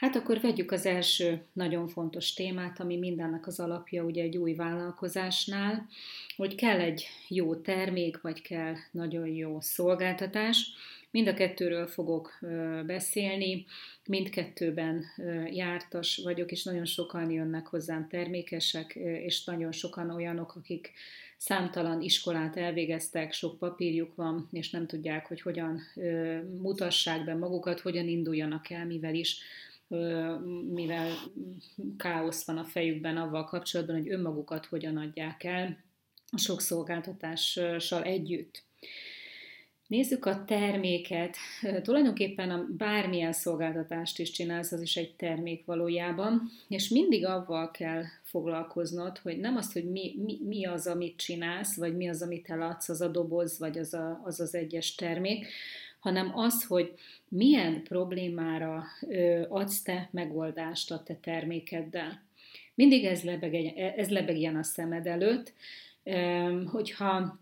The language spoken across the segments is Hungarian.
Hát akkor vegyük az első nagyon fontos témát, ami mindennek az alapja ugye egy új vállalkozásnál, hogy kell egy jó termék, vagy kell nagyon jó szolgáltatás. Mind a kettőről fogok beszélni, mindkettőben jártas vagyok, és nagyon sokan jönnek hozzám termékesek, és nagyon sokan olyanok, akik számtalan iskolát elvégeztek, sok papírjuk van, és nem tudják, hogy hogyan mutassák be magukat, hogyan induljanak el, mivel is mivel káosz van a fejükben avval kapcsolatban, hogy önmagukat hogyan adják el a sok szolgáltatással együtt. Nézzük a terméket. Tulajdonképpen a bármilyen szolgáltatást is csinálsz, az is egy termék valójában, és mindig avval kell foglalkoznod, hogy nem azt, hogy mi, mi, mi az, amit csinálsz, vagy mi az, amit eladsz, az a doboz, vagy az a, az, az egyes termék, hanem az, hogy milyen problémára adsz te megoldást a te termékeddel. Mindig ez lebegjen, ez lebegjen a szemed előtt, hogyha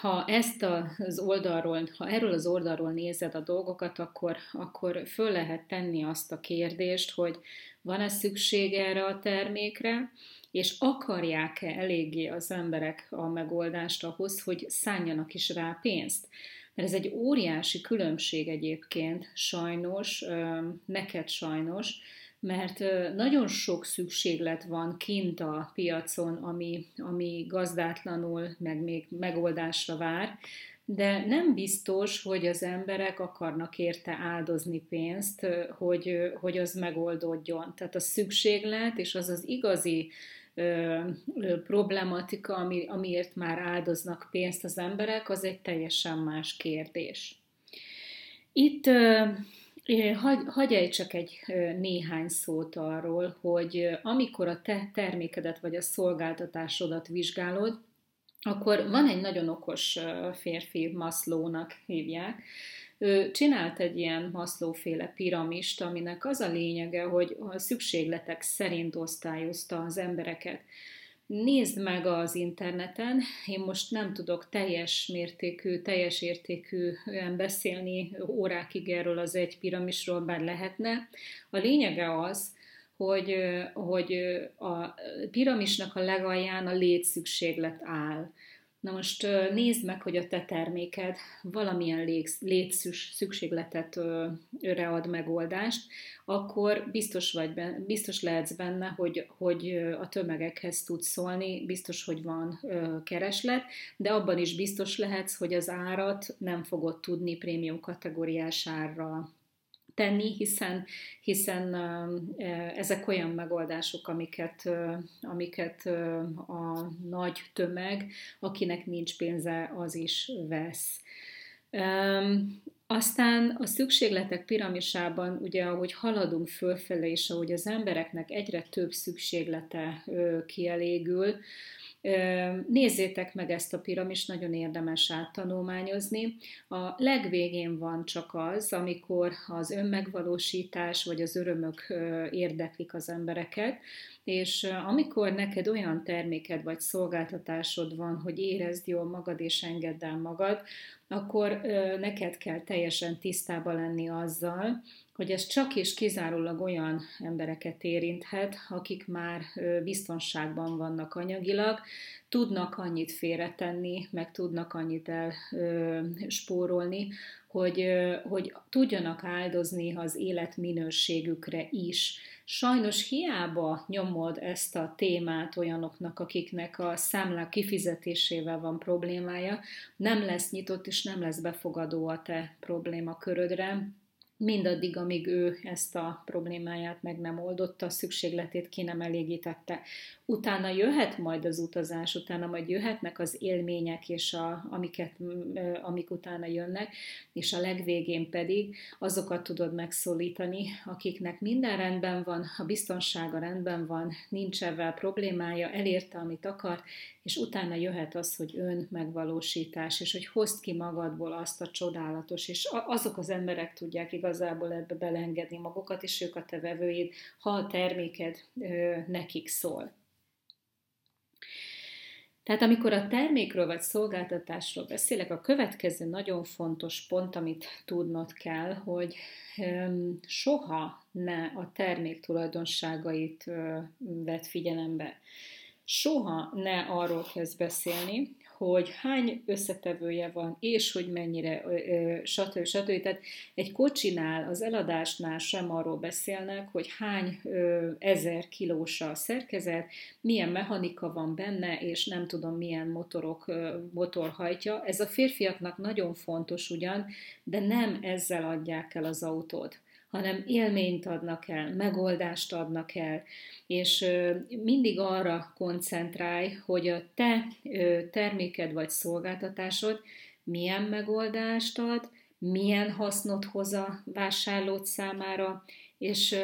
ha ezt az oldalról, ha erről az oldalról nézed a dolgokat, akkor, akkor föl lehet tenni azt a kérdést, hogy van-e szükség erre a termékre, és akarják-e eléggé az emberek a megoldást ahhoz, hogy szálljanak is rá pénzt. Mert ez egy óriási különbség egyébként, sajnos, neked sajnos, mert nagyon sok szükséglet van kint a piacon, ami, ami gazdátlanul, meg még megoldásra vár, de nem biztos, hogy az emberek akarnak érte áldozni pénzt, hogy, hogy az megoldódjon. Tehát a szükséglet és az az igazi ö, ö, problematika, ami, amiért már áldoznak pénzt az emberek, az egy teljesen más kérdés. Itt ö, Hagy, hagy ejtsek egy néhány szót arról, hogy amikor a te termékedet vagy a szolgáltatásodat vizsgálod, akkor van egy nagyon okos férfi, Maszlónak hívják, ő csinált egy ilyen Maslow-féle piramist, aminek az a lényege, hogy a szükségletek szerint osztályozta az embereket. Nézd meg az interneten, én most nem tudok teljes mértékű, teljes értékűen beszélni órákig erről az egy piramisról, bár lehetne. A lényege az, hogy, hogy a piramisnak a legalján a létszükséglet áll. Na most nézd meg, hogy a te terméked valamilyen létszűs szükségletet ad megoldást, akkor biztos, vagy benne, biztos lehetsz benne, hogy, hogy a tömegekhez tudsz szólni, biztos, hogy van kereslet, de abban is biztos lehetsz, hogy az árat nem fogod tudni prémium kategóriás árra tenni, hiszen, hiszen ezek olyan megoldások, amiket, amiket a nagy tömeg, akinek nincs pénze, az is vesz. Aztán a szükségletek piramisában, ugye ahogy haladunk fölfele, és ahogy az embereknek egyre több szükséglete kielégül, Nézzétek meg ezt a piramis, nagyon érdemes áttanulmányozni. A legvégén van csak az, amikor az önmegvalósítás vagy az örömök érdeklik az embereket, és amikor neked olyan terméked vagy szolgáltatásod van, hogy érezd jól magad és engedd el magad, akkor neked kell teljesen tisztában lenni azzal, hogy ez csak és kizárólag olyan embereket érinthet, akik már biztonságban vannak anyagilag, tudnak annyit félretenni, meg tudnak annyit elspórolni, hogy, hogy tudjanak áldozni az életminőségükre is. Sajnos hiába nyomod ezt a témát olyanoknak, akiknek a számlák kifizetésével van problémája, nem lesz nyitott és nem lesz befogadó a te problémakörödre, mindaddig, amíg ő ezt a problémáját meg nem oldotta, szükségletét ki nem elégítette. Utána jöhet majd az utazás, utána majd jöhetnek az élmények, és a, amiket, amik utána jönnek, és a legvégén pedig azokat tudod megszólítani, akiknek minden rendben van, a biztonsága rendben van, nincs ebben problémája, elérte, amit akar, és utána jöhet az, hogy ön megvalósítás, és hogy hozd ki magadból azt a csodálatos, és azok az emberek tudják igazából ebbe belengedni magukat, és ők a te vevőid, ha a terméked nekik szól. Tehát amikor a termékről vagy szolgáltatásról beszélek, a következő nagyon fontos pont, amit tudnod kell, hogy soha ne a termék tulajdonságait vett figyelembe. Soha ne arról kezd beszélni, hogy hány összetevője van, és hogy mennyire, stb. stb. Tehát egy kocsinál, az eladásnál sem arról beszélnek, hogy hány ezer kilós a szerkezet, milyen mechanika van benne, és nem tudom milyen motorok, motor hajtja. Ez a férfiaknak nagyon fontos ugyan, de nem ezzel adják el az autót hanem élményt adnak el, megoldást adnak el, és mindig arra koncentrálj, hogy a te terméked vagy szolgáltatásod milyen megoldást ad, milyen hasznot hoz a vásárlót számára, és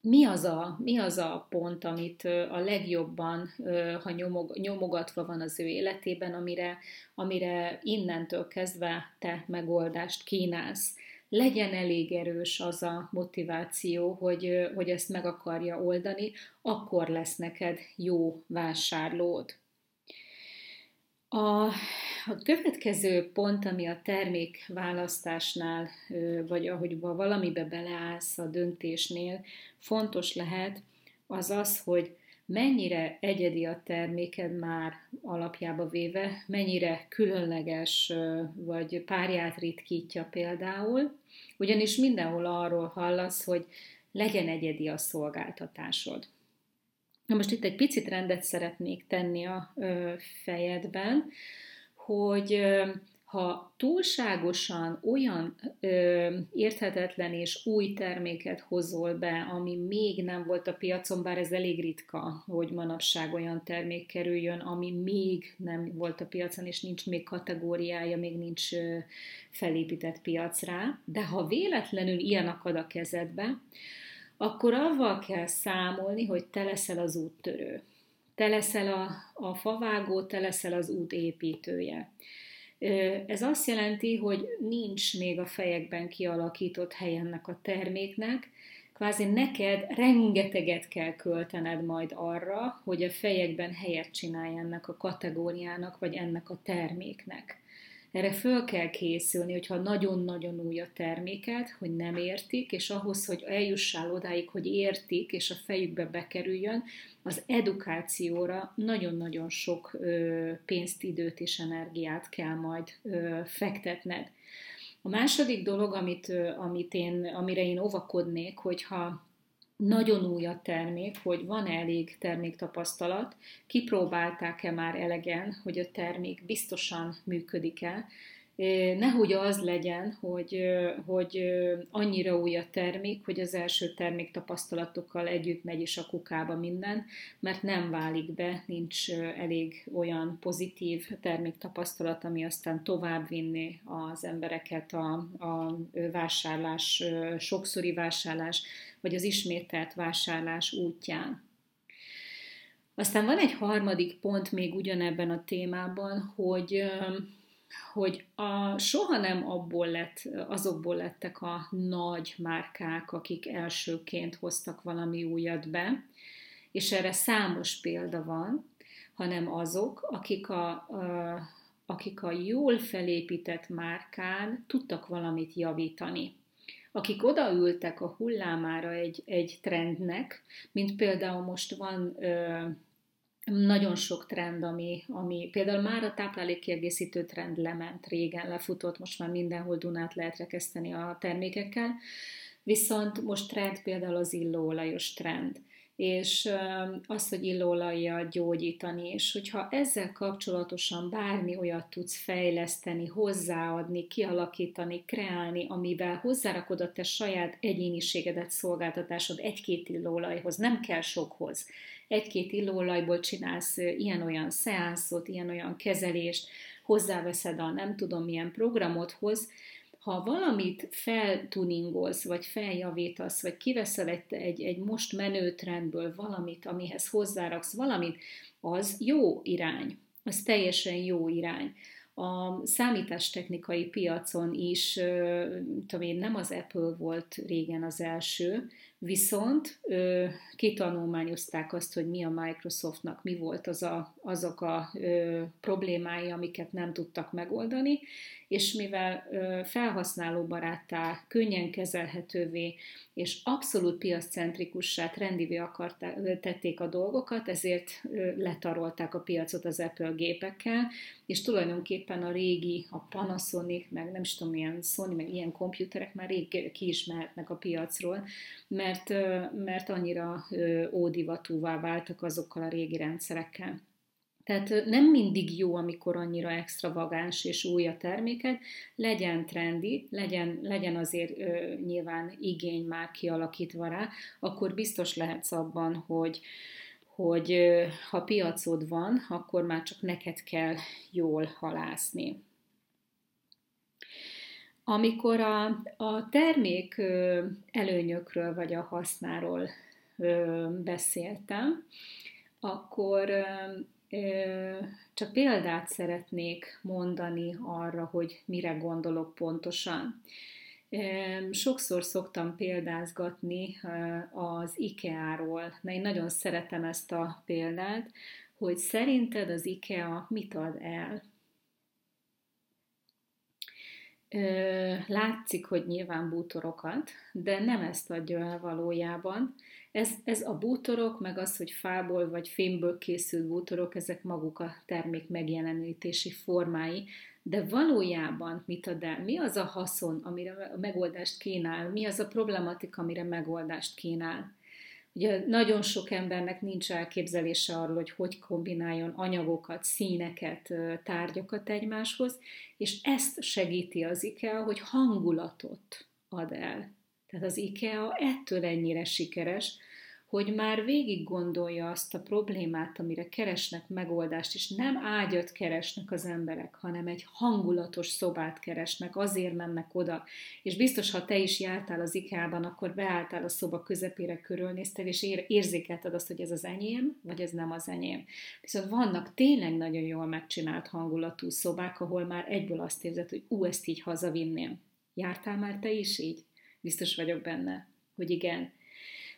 mi az, a, mi az a pont, amit a legjobban, ha nyomog, nyomogatva van az ő életében, amire, amire innentől kezdve te megoldást kínálsz legyen elég erős az a motiváció, hogy, hogy ezt meg akarja oldani, akkor lesz neked jó vásárlód. A, a következő pont, ami a termék választásnál, vagy ahogy valamibe beleállsz a döntésnél, fontos lehet, az az, hogy mennyire egyedi a terméked már alapjába véve, mennyire különleges, vagy párját ritkítja például, ugyanis mindenhol arról hallasz, hogy legyen egyedi a szolgáltatásod. Na most itt egy picit rendet szeretnék tenni a fejedben, hogy ha túlságosan olyan ö, érthetetlen és új terméket hozol be, ami még nem volt a piacon, bár ez elég ritka, hogy manapság olyan termék kerüljön, ami még nem volt a piacon, és nincs még kategóriája, még nincs ö, felépített piac rá, de ha véletlenül ilyen akad a kezedbe, akkor avval kell számolni, hogy te leszel az úttörő. Te leszel a, a favágó, te leszel az út építője. Ez azt jelenti, hogy nincs még a fejekben kialakított hely ennek a terméknek, kvázi neked rengeteget kell költened majd arra, hogy a fejekben helyet csinálj ennek a kategóriának, vagy ennek a terméknek. Erre föl kell készülni, hogyha nagyon-nagyon új a terméket, hogy nem értik, és ahhoz, hogy eljussál odáig, hogy értik, és a fejükbe bekerüljön, az edukációra nagyon-nagyon sok pénzt, időt és energiát kell majd fektetned. A második dolog, amit, amit én, amire én óvakodnék, hogyha nagyon új a termék, hogy van elég terméktapasztalat, kipróbálták-e már elegen, hogy a termék biztosan működik-e, Nehogy az legyen, hogy, hogy annyira új a termék, hogy az első termék tapasztalatokkal együtt megy is a kukába minden, mert nem válik be, nincs elég olyan pozitív terméktapasztalat, ami aztán tovább vinni az embereket a, a vásárlás, sokszori vásárlás, vagy az ismételt vásárlás útján. Aztán van egy harmadik pont még ugyanebben a témában, hogy hogy a, soha nem abból lett, azokból lettek a nagy márkák, akik elsőként hoztak valami újat be, és erre számos példa van, hanem azok, akik a, a, akik a jól felépített márkán tudtak valamit javítani akik odaültek a hullámára egy, egy trendnek, mint például most van ö, nagyon sok trend, ami, ami például már a táplálékkiegészítő trend lement, régen lefutott, most már mindenhol Dunát lehet rekeszteni a termékekkel, viszont most trend például az illóolajos trend és az, hogy illóolajjal gyógyítani, és hogyha ezzel kapcsolatosan bármi olyat tudsz fejleszteni, hozzáadni, kialakítani, kreálni, amivel hozzárakod a te saját egyéniségedet, szolgáltatásod egy-két illóolajhoz, nem kell sokhoz. Egy-két illóolajból csinálsz ilyen-olyan szeánszot, ilyen-olyan kezelést, hozzáveszed a nem tudom milyen programodhoz, ha valamit feltuningolsz, vagy feljavítasz, vagy kiveszel egy, egy, egy most menő trendből valamit, amihez hozzáraksz valamit, az jó irány. Az teljesen jó irány. A számítástechnikai piacon is, tudom én, nem az Apple volt régen az első, Viszont kitanulmányozták azt, hogy mi a Microsoftnak, mi volt az a, azok a problémái, amiket nem tudtak megoldani, és mivel felhasználóbaráttá, könnyen kezelhetővé és abszolút piaccentrikussá, trendivé akarták, tették a dolgokat, ezért letarolták a piacot az Apple gépekkel, és tulajdonképpen a régi, a Panasonic, meg nem is tudom, milyen Sony, meg ilyen komputerek már rég ki a piacról, mert, mert annyira ódivatúvá váltak azokkal a régi rendszerekkel. Tehát nem mindig jó, amikor annyira extravagáns és új a terméket, legyen trendi, legyen, legyen azért ö, nyilván igény már kialakítva rá, akkor biztos lehetsz abban, hogy, hogy ha piacod van, akkor már csak neked kell jól halászni. Amikor a, a termék előnyökről vagy a hasznáról beszéltem, akkor csak példát szeretnék mondani arra, hogy mire gondolok pontosan. Sokszor szoktam példázgatni az IKEA-ról, mert én nagyon szeretem ezt a példát, hogy szerinted az IKEA mit ad el? Látszik, hogy nyilván bútorokat, de nem ezt adja el valójában. Ez, ez a bútorok, meg az, hogy fából vagy fémből készült bútorok, ezek maguk a termék megjelenítési formái, de valójában mit ad el? Mi az a haszon, amire megoldást kínál? Mi az a problematika, amire megoldást kínál? Ugye nagyon sok embernek nincs elképzelése arról, hogy hogy kombináljon anyagokat, színeket, tárgyakat egymáshoz, és ezt segíti az IKEA, hogy hangulatot ad el. Tehát az IKEA ettől ennyire sikeres, hogy már végig gondolja azt a problémát, amire keresnek megoldást, és nem ágyat keresnek az emberek, hanem egy hangulatos szobát keresnek, azért mennek oda. És biztos, ha te is jártál az IKEA-ban, akkor beálltál a szoba közepére, körülnéztél, és érzékelted azt, hogy ez az enyém, vagy ez nem az enyém. Viszont vannak tényleg nagyon jól megcsinált hangulatú szobák, ahol már egyből azt érzed, hogy ú, ezt így hazavinném. Jártál már te is így? Biztos vagyok benne, hogy igen.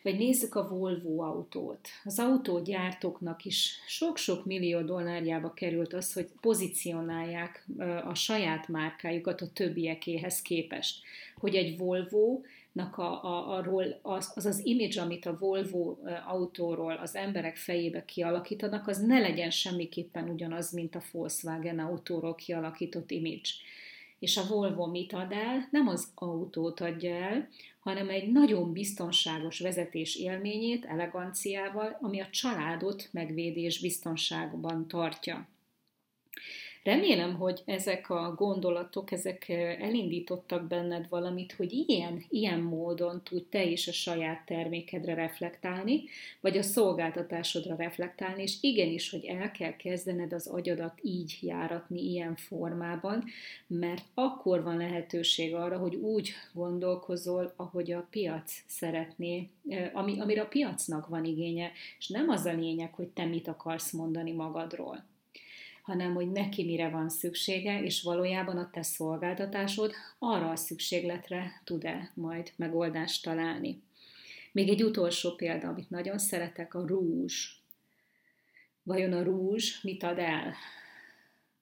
Vagy nézzük a Volvo autót. Az autógyártóknak is sok-sok millió dollárjába került az, hogy pozícionálják a saját márkájukat a többiekéhez képest. Hogy egy Volvo a, a, arról az, az az image, amit a Volvo autóról az emberek fejébe kialakítanak, az ne legyen semmiképpen ugyanaz, mint a Volkswagen autóról kialakított image. És a Volvo mit ad el? Nem az autót adja el, hanem egy nagyon biztonságos vezetés élményét, eleganciával, ami a családot megvédés biztonságban tartja. Remélem, hogy ezek a gondolatok, ezek elindítottak benned valamit, hogy ilyen, ilyen módon tudj te is a saját termékedre reflektálni, vagy a szolgáltatásodra reflektálni, és igenis, hogy el kell kezdened az agyadat így járatni, ilyen formában, mert akkor van lehetőség arra, hogy úgy gondolkozol, ahogy a piac szeretné, ami, amire a piacnak van igénye, és nem az a lényeg, hogy te mit akarsz mondani magadról hanem hogy neki mire van szüksége, és valójában a te szolgáltatásod arra a szükségletre tud-e majd megoldást találni. Még egy utolsó példa, amit nagyon szeretek, a rúzs. Vajon a rúzs mit ad el?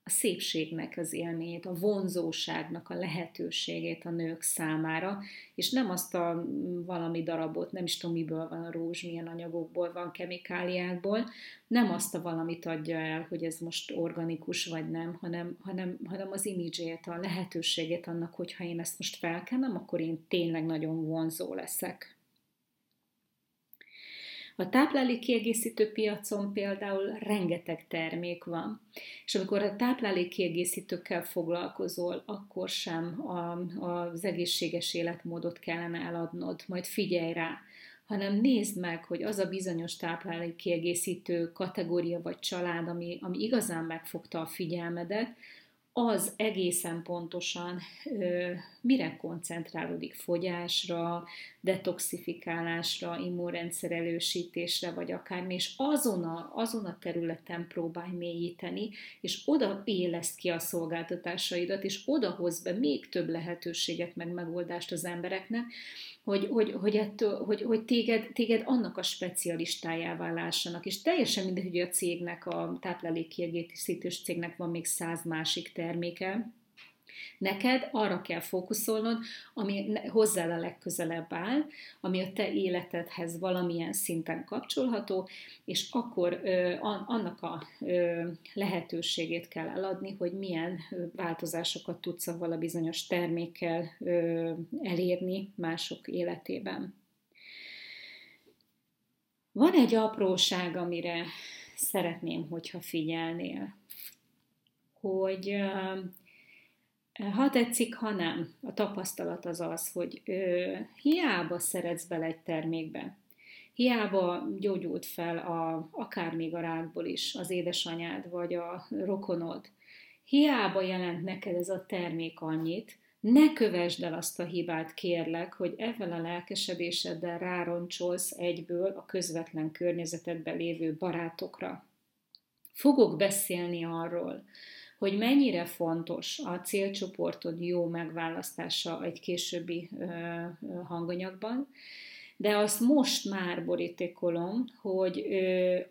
A szépségnek az élményét, a vonzóságnak a lehetőségét a nők számára, és nem azt a valami darabot, nem is tudom miből van a rózs, milyen anyagokból van, kemikáliákból, nem azt a valamit adja el, hogy ez most organikus vagy nem, hanem, hanem, hanem az imidzsét, a lehetőségét annak, hogy ha én ezt most felkenem, akkor én tényleg nagyon vonzó leszek. A táplálékkiegészítő piacon például rengeteg termék van, és amikor a táplálékkiegészítőkkel foglalkozol, akkor sem a, az egészséges életmódot kellene eladnod, majd figyelj rá, hanem nézd meg, hogy az a bizonyos táplálékkiegészítő kategória vagy család, ami, ami igazán megfogta a figyelmedet, az egészen pontosan mire koncentrálódik, fogyásra, detoxifikálásra, immunrendszer elősítésre, vagy akármi, és azon a, azon a területen próbálj mélyíteni, és oda éleszt ki a szolgáltatásaidat, és oda hoz be még több lehetőséget, meg megoldást az embereknek, hogy, hogy, hogy, ettől, hogy, hogy téged, téged annak a specialistájává lássanak. És teljesen mindegy, hogy a cégnek, a táplálékkiegészítős cégnek van még száz másik terméke, Neked arra kell fókuszolnod, ami hozzá a legközelebb áll, ami a te életedhez valamilyen szinten kapcsolható, és akkor annak a lehetőségét kell eladni, hogy milyen változásokat tudsz avval bizonyos termékkel elérni mások életében. Van egy apróság, amire szeretném, hogyha figyelnél, hogy ha tetszik, ha nem. A tapasztalat az az, hogy ö, hiába szeretsz bele egy termékbe, hiába gyógyult fel a, akár még a rákból is az édesanyád vagy a rokonod, hiába jelent neked ez a termék annyit, ne kövesd el azt a hibát, kérlek, hogy ezzel a lelkesedéseddel rároncsolsz egyből a közvetlen környezetedben lévő barátokra. Fogok beszélni arról, hogy mennyire fontos a célcsoportod jó megválasztása egy későbbi hanganyagban, de azt most már borítékolom, hogy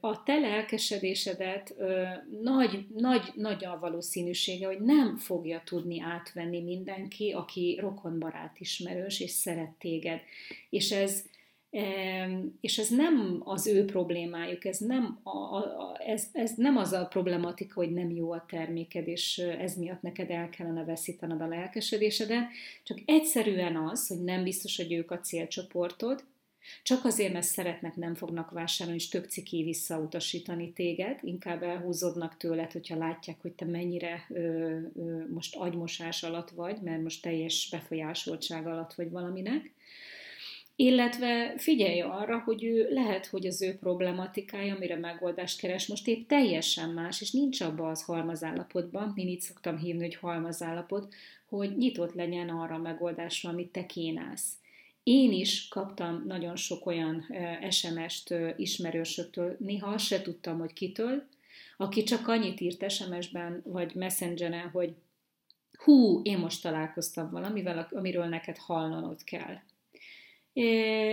a te lelkesedésedet nagy, nagy, nagy a valószínűsége, hogy nem fogja tudni átvenni mindenki, aki rokonbarát ismerős és szeret téged. És ez, és ez nem az ő problémájuk, ez nem, a, a, ez, ez nem az a problematika, hogy nem jó a terméked, és ez miatt neked el kellene veszítened a lelkesedésedet, csak egyszerűen az, hogy nem biztos, hogy ők a célcsoportod, csak azért, mert szeretnek, nem fognak vásárolni, és tök ciki visszautasítani téged, inkább elhúzódnak tőled, hogyha látják, hogy te mennyire ö, ö, most agymosás alatt vagy, mert most teljes befolyásoltság alatt vagy valaminek, illetve figyelj arra, hogy ő lehet, hogy az ő problematikája, amire megoldást keres, most épp teljesen más, és nincs abban az halmazállapotban, én így szoktam hívni, hogy halmazállapot, hogy nyitott legyen arra a megoldásra, amit te kínálsz. Én is kaptam nagyon sok olyan SMS-t ismerősöktől, néha azt se tudtam, hogy kitől, aki csak annyit írt SMS-ben vagy Messengeren, hogy hú, én most találkoztam valamivel, amiről neked hallanod kell.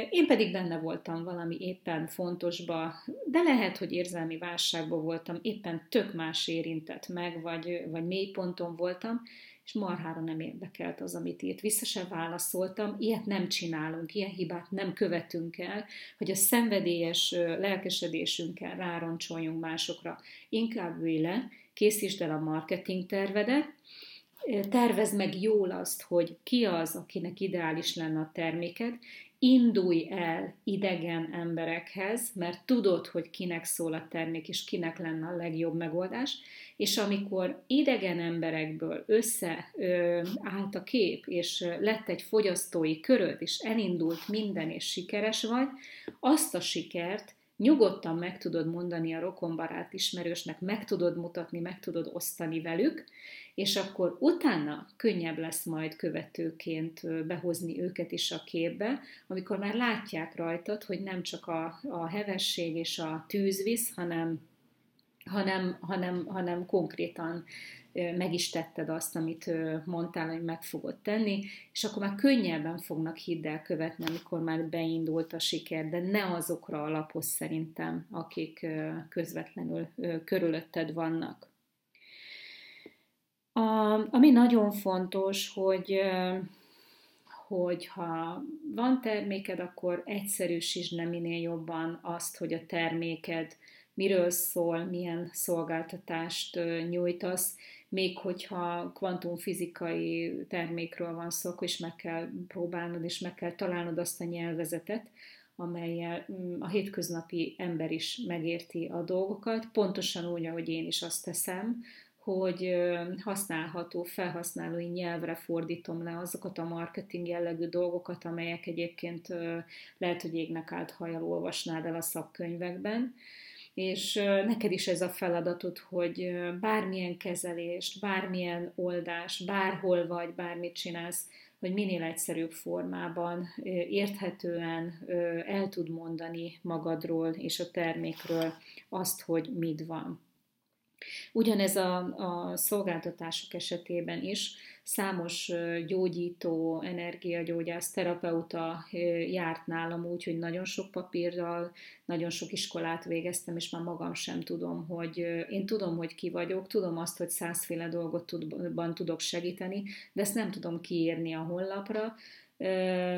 Én pedig benne voltam valami éppen fontosba, de lehet, hogy érzelmi válságban voltam, éppen tök más érintett meg, vagy, vagy mélyponton voltam, és marhára nem érdekelt az, amit írt. Vissza se válaszoltam, ilyet nem csinálunk, ilyen hibát nem követünk el, hogy a szenvedélyes lelkesedésünkkel rároncsoljunk másokra. Inkább ülj le, készítsd el a marketing tervedet, tervezd meg jól azt, hogy ki az, akinek ideális lenne a terméked, indulj el idegen emberekhez, mert tudod, hogy kinek szól a termék, és kinek lenne a legjobb megoldás, és amikor idegen emberekből összeállt a kép, és lett egy fogyasztói köröd, és elindult minden, és sikeres vagy, azt a sikert nyugodtan meg tudod mondani a rokonbarát ismerősnek, meg tudod mutatni, meg tudod osztani velük, és akkor utána könnyebb lesz majd követőként behozni őket is a képbe, amikor már látják rajtad, hogy nem csak a, a hevesség és a tűz visz, hanem, hanem, hanem, hanem konkrétan meg is tetted azt, amit mondtál, hogy meg fogod tenni, és akkor már könnyebben fognak hiddel követni, amikor már beindult a siker, de ne azokra alapoz szerintem, akik közvetlenül körülötted vannak. A, ami nagyon fontos, hogy hogy ha van terméked, akkor egyszerűsítsd nem minél jobban azt, hogy a terméked miről szól, milyen szolgáltatást nyújtasz, még hogyha kvantumfizikai termékről van szó, akkor meg kell próbálnod, és meg kell találnod azt a nyelvezetet, amelyel mm, a hétköznapi ember is megérti a dolgokat, pontosan úgy, ahogy én is azt teszem, hogy használható felhasználói nyelvre fordítom le azokat a marketing jellegű dolgokat, amelyek egyébként lehet, hogy égnek át hajjal olvasnád el a szakkönyvekben, és neked is ez a feladatod, hogy bármilyen kezelést, bármilyen oldást, bárhol vagy, bármit csinálsz, hogy minél egyszerűbb formában, érthetően el tud mondani magadról és a termékről azt, hogy mit van. Ugyanez a, a szolgáltatások esetében is számos gyógyító, energiagyógyász, terapeuta járt nálam úgy, hogy nagyon sok papírral, nagyon sok iskolát végeztem, és már magam sem tudom, hogy én tudom, hogy ki vagyok, tudom azt, hogy százféle dolgot tudban tudok segíteni, de ezt nem tudom kiírni a honlapra,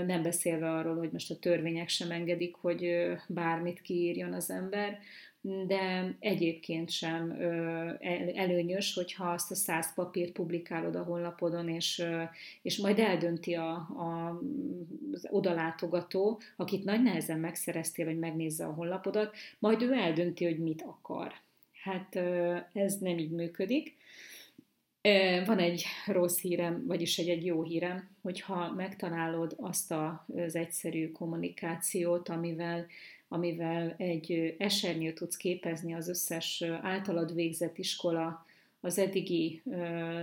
nem beszélve arról, hogy most a törvények sem engedik, hogy bármit kiírjon az ember, de egyébként sem előnyös, hogyha azt a száz papírt publikálod a honlapodon, és, és majd eldönti a, a, az odalátogató, akit nagy nehezen megszereztél, hogy megnézze a honlapodat, majd ő eldönti, hogy mit akar. Hát ez nem így működik. Van egy rossz hírem, vagyis egy, egy jó hírem, hogyha megtalálod azt az egyszerű kommunikációt, amivel amivel egy esernyőt tudsz képezni az összes általad végzett iskola, az eddigi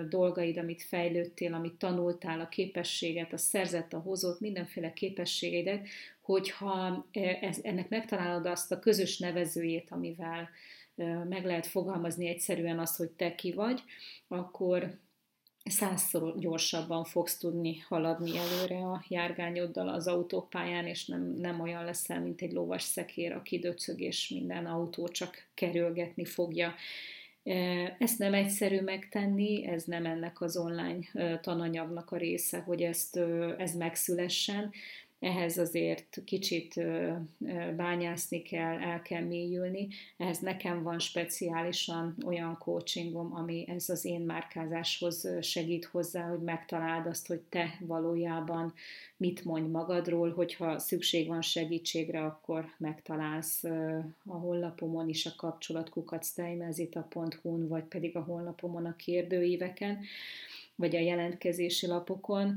dolgaid, amit fejlődtél, amit tanultál, a képességet, a szerzett, a hozott, mindenféle képességeidet, hogyha ez, ennek megtalálod azt a közös nevezőjét, amivel meg lehet fogalmazni egyszerűen azt, hogy te ki vagy, akkor százszor gyorsabban fogsz tudni haladni előre a járgányoddal az autópályán, és nem, nem olyan leszel, mint egy lovas szekér, aki döcög, és minden autó csak kerülgetni fogja. E, ezt nem egyszerű megtenni, ez nem ennek az online tananyagnak a része, hogy ezt, ez megszülessen, ehhez azért kicsit bányászni kell, el kell mélyülni. Ehhez nekem van speciálisan olyan coachingom, ami ez az én márkázáshoz segít hozzá, hogy megtaláld azt, hogy te valójában mit mondj magadról, hogyha szükség van segítségre, akkor megtalálsz a honlapomon is a kapcsolatkukat n vagy pedig a honlapomon a kérdőíveken vagy a jelentkezési lapokon.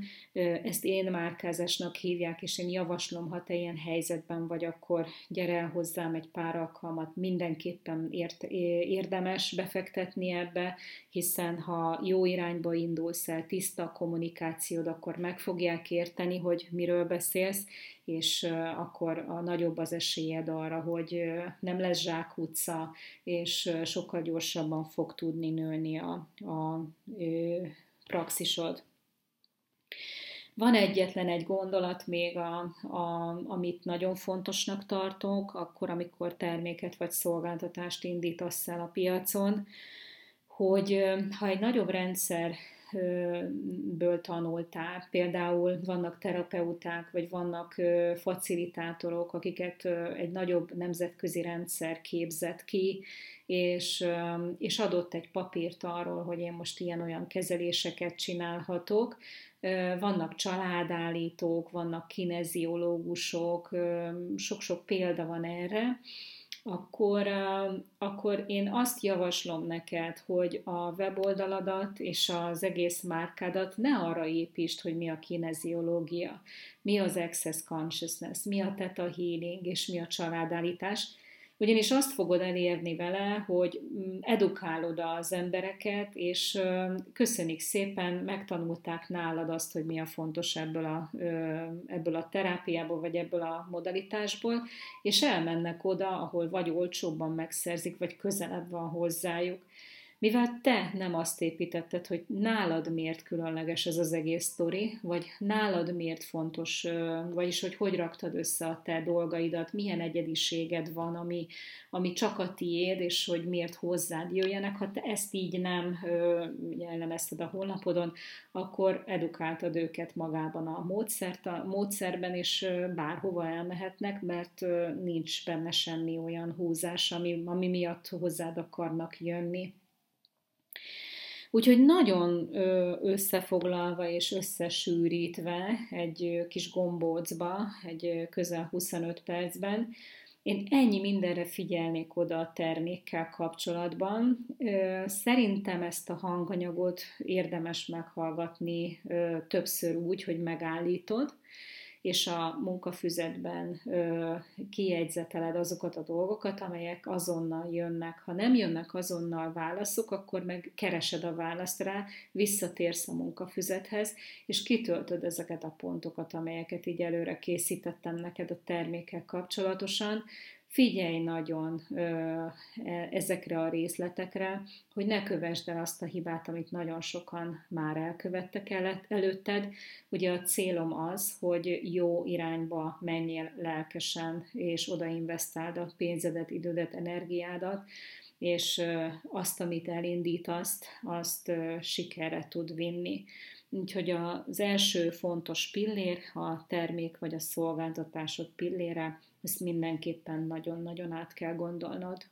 Ezt én márkázásnak hívják, és én javaslom, ha te ilyen helyzetben vagy, akkor gyere el hozzám egy pár alkalmat, mindenképpen ért, érdemes befektetni ebbe, hiszen ha jó irányba indulsz el, tiszta a kommunikációd, akkor meg fogják érteni, hogy miről beszélsz, és akkor a nagyobb az esélyed arra, hogy nem lesz zsákutca, és sokkal gyorsabban fog tudni nőni a, a, praxisod. Van egyetlen egy gondolat még, a, a, amit nagyon fontosnak tartok, akkor, amikor terméket vagy szolgáltatást indítasz el a piacon, hogy ha egy nagyobb rendszer ből tanultál. Például vannak terapeuták, vagy vannak facilitátorok, akiket egy nagyobb nemzetközi rendszer képzett ki, és, és adott egy papírt arról, hogy én most ilyen-olyan kezeléseket csinálhatok. Vannak családállítók, vannak kineziológusok, sok-sok példa van erre, akkor, akkor én azt javaslom neked, hogy a weboldaladat és az egész márkádat ne arra építsd, hogy mi a kineziológia, mi az access consciousness, mi a theta healing és mi a családállítás, ugyanis azt fogod elérni vele, hogy mm, edukálod az embereket, és köszönik szépen, megtanulták nálad azt, hogy mi a fontos ebből a, ebből a terápiából, vagy ebből a modalitásból, és elmennek oda, ahol vagy olcsóbban megszerzik, vagy közelebb van hozzájuk mivel te nem azt építetted, hogy nálad miért különleges ez az egész sztori, vagy nálad miért fontos, vagyis hogy hogy raktad össze a te dolgaidat, milyen egyediséged van, ami, ami csak a tiéd, és hogy miért hozzád jöjjenek. Ha te ezt így nem jellemezted a honlapodon, akkor edukáltad őket magában a, módszert, a módszerben, és bárhova elmehetnek, mert nincs benne semmi olyan húzás, ami, ami miatt hozzád akarnak jönni. Úgyhogy nagyon összefoglalva és összesűrítve egy kis gombócba, egy közel 25 percben, én ennyi mindenre figyelnék oda a termékkel kapcsolatban. Szerintem ezt a hanganyagot érdemes meghallgatni többször úgy, hogy megállítod, és a munkafüzetben ö, kijegyzeteled azokat a dolgokat, amelyek azonnal jönnek. Ha nem jönnek azonnal válaszok, akkor meg keresed a választ rá, visszatérsz a munkafüzethez, és kitöltöd ezeket a pontokat, amelyeket így előre készítettem neked a termékkel kapcsolatosan, figyelj nagyon e, ezekre a részletekre, hogy ne kövesd el azt a hibát, amit nagyon sokan már elkövettek el, előtted. Ugye a célom az, hogy jó irányba menjél lelkesen, és odainvestáld a pénzedet, idődet, energiádat, és azt, amit elindítasz, azt sikerre tud vinni. Úgyhogy az első fontos pillér, a termék vagy a szolgáltatásod pillére, ezt mindenképpen nagyon-nagyon át kell gondolnod.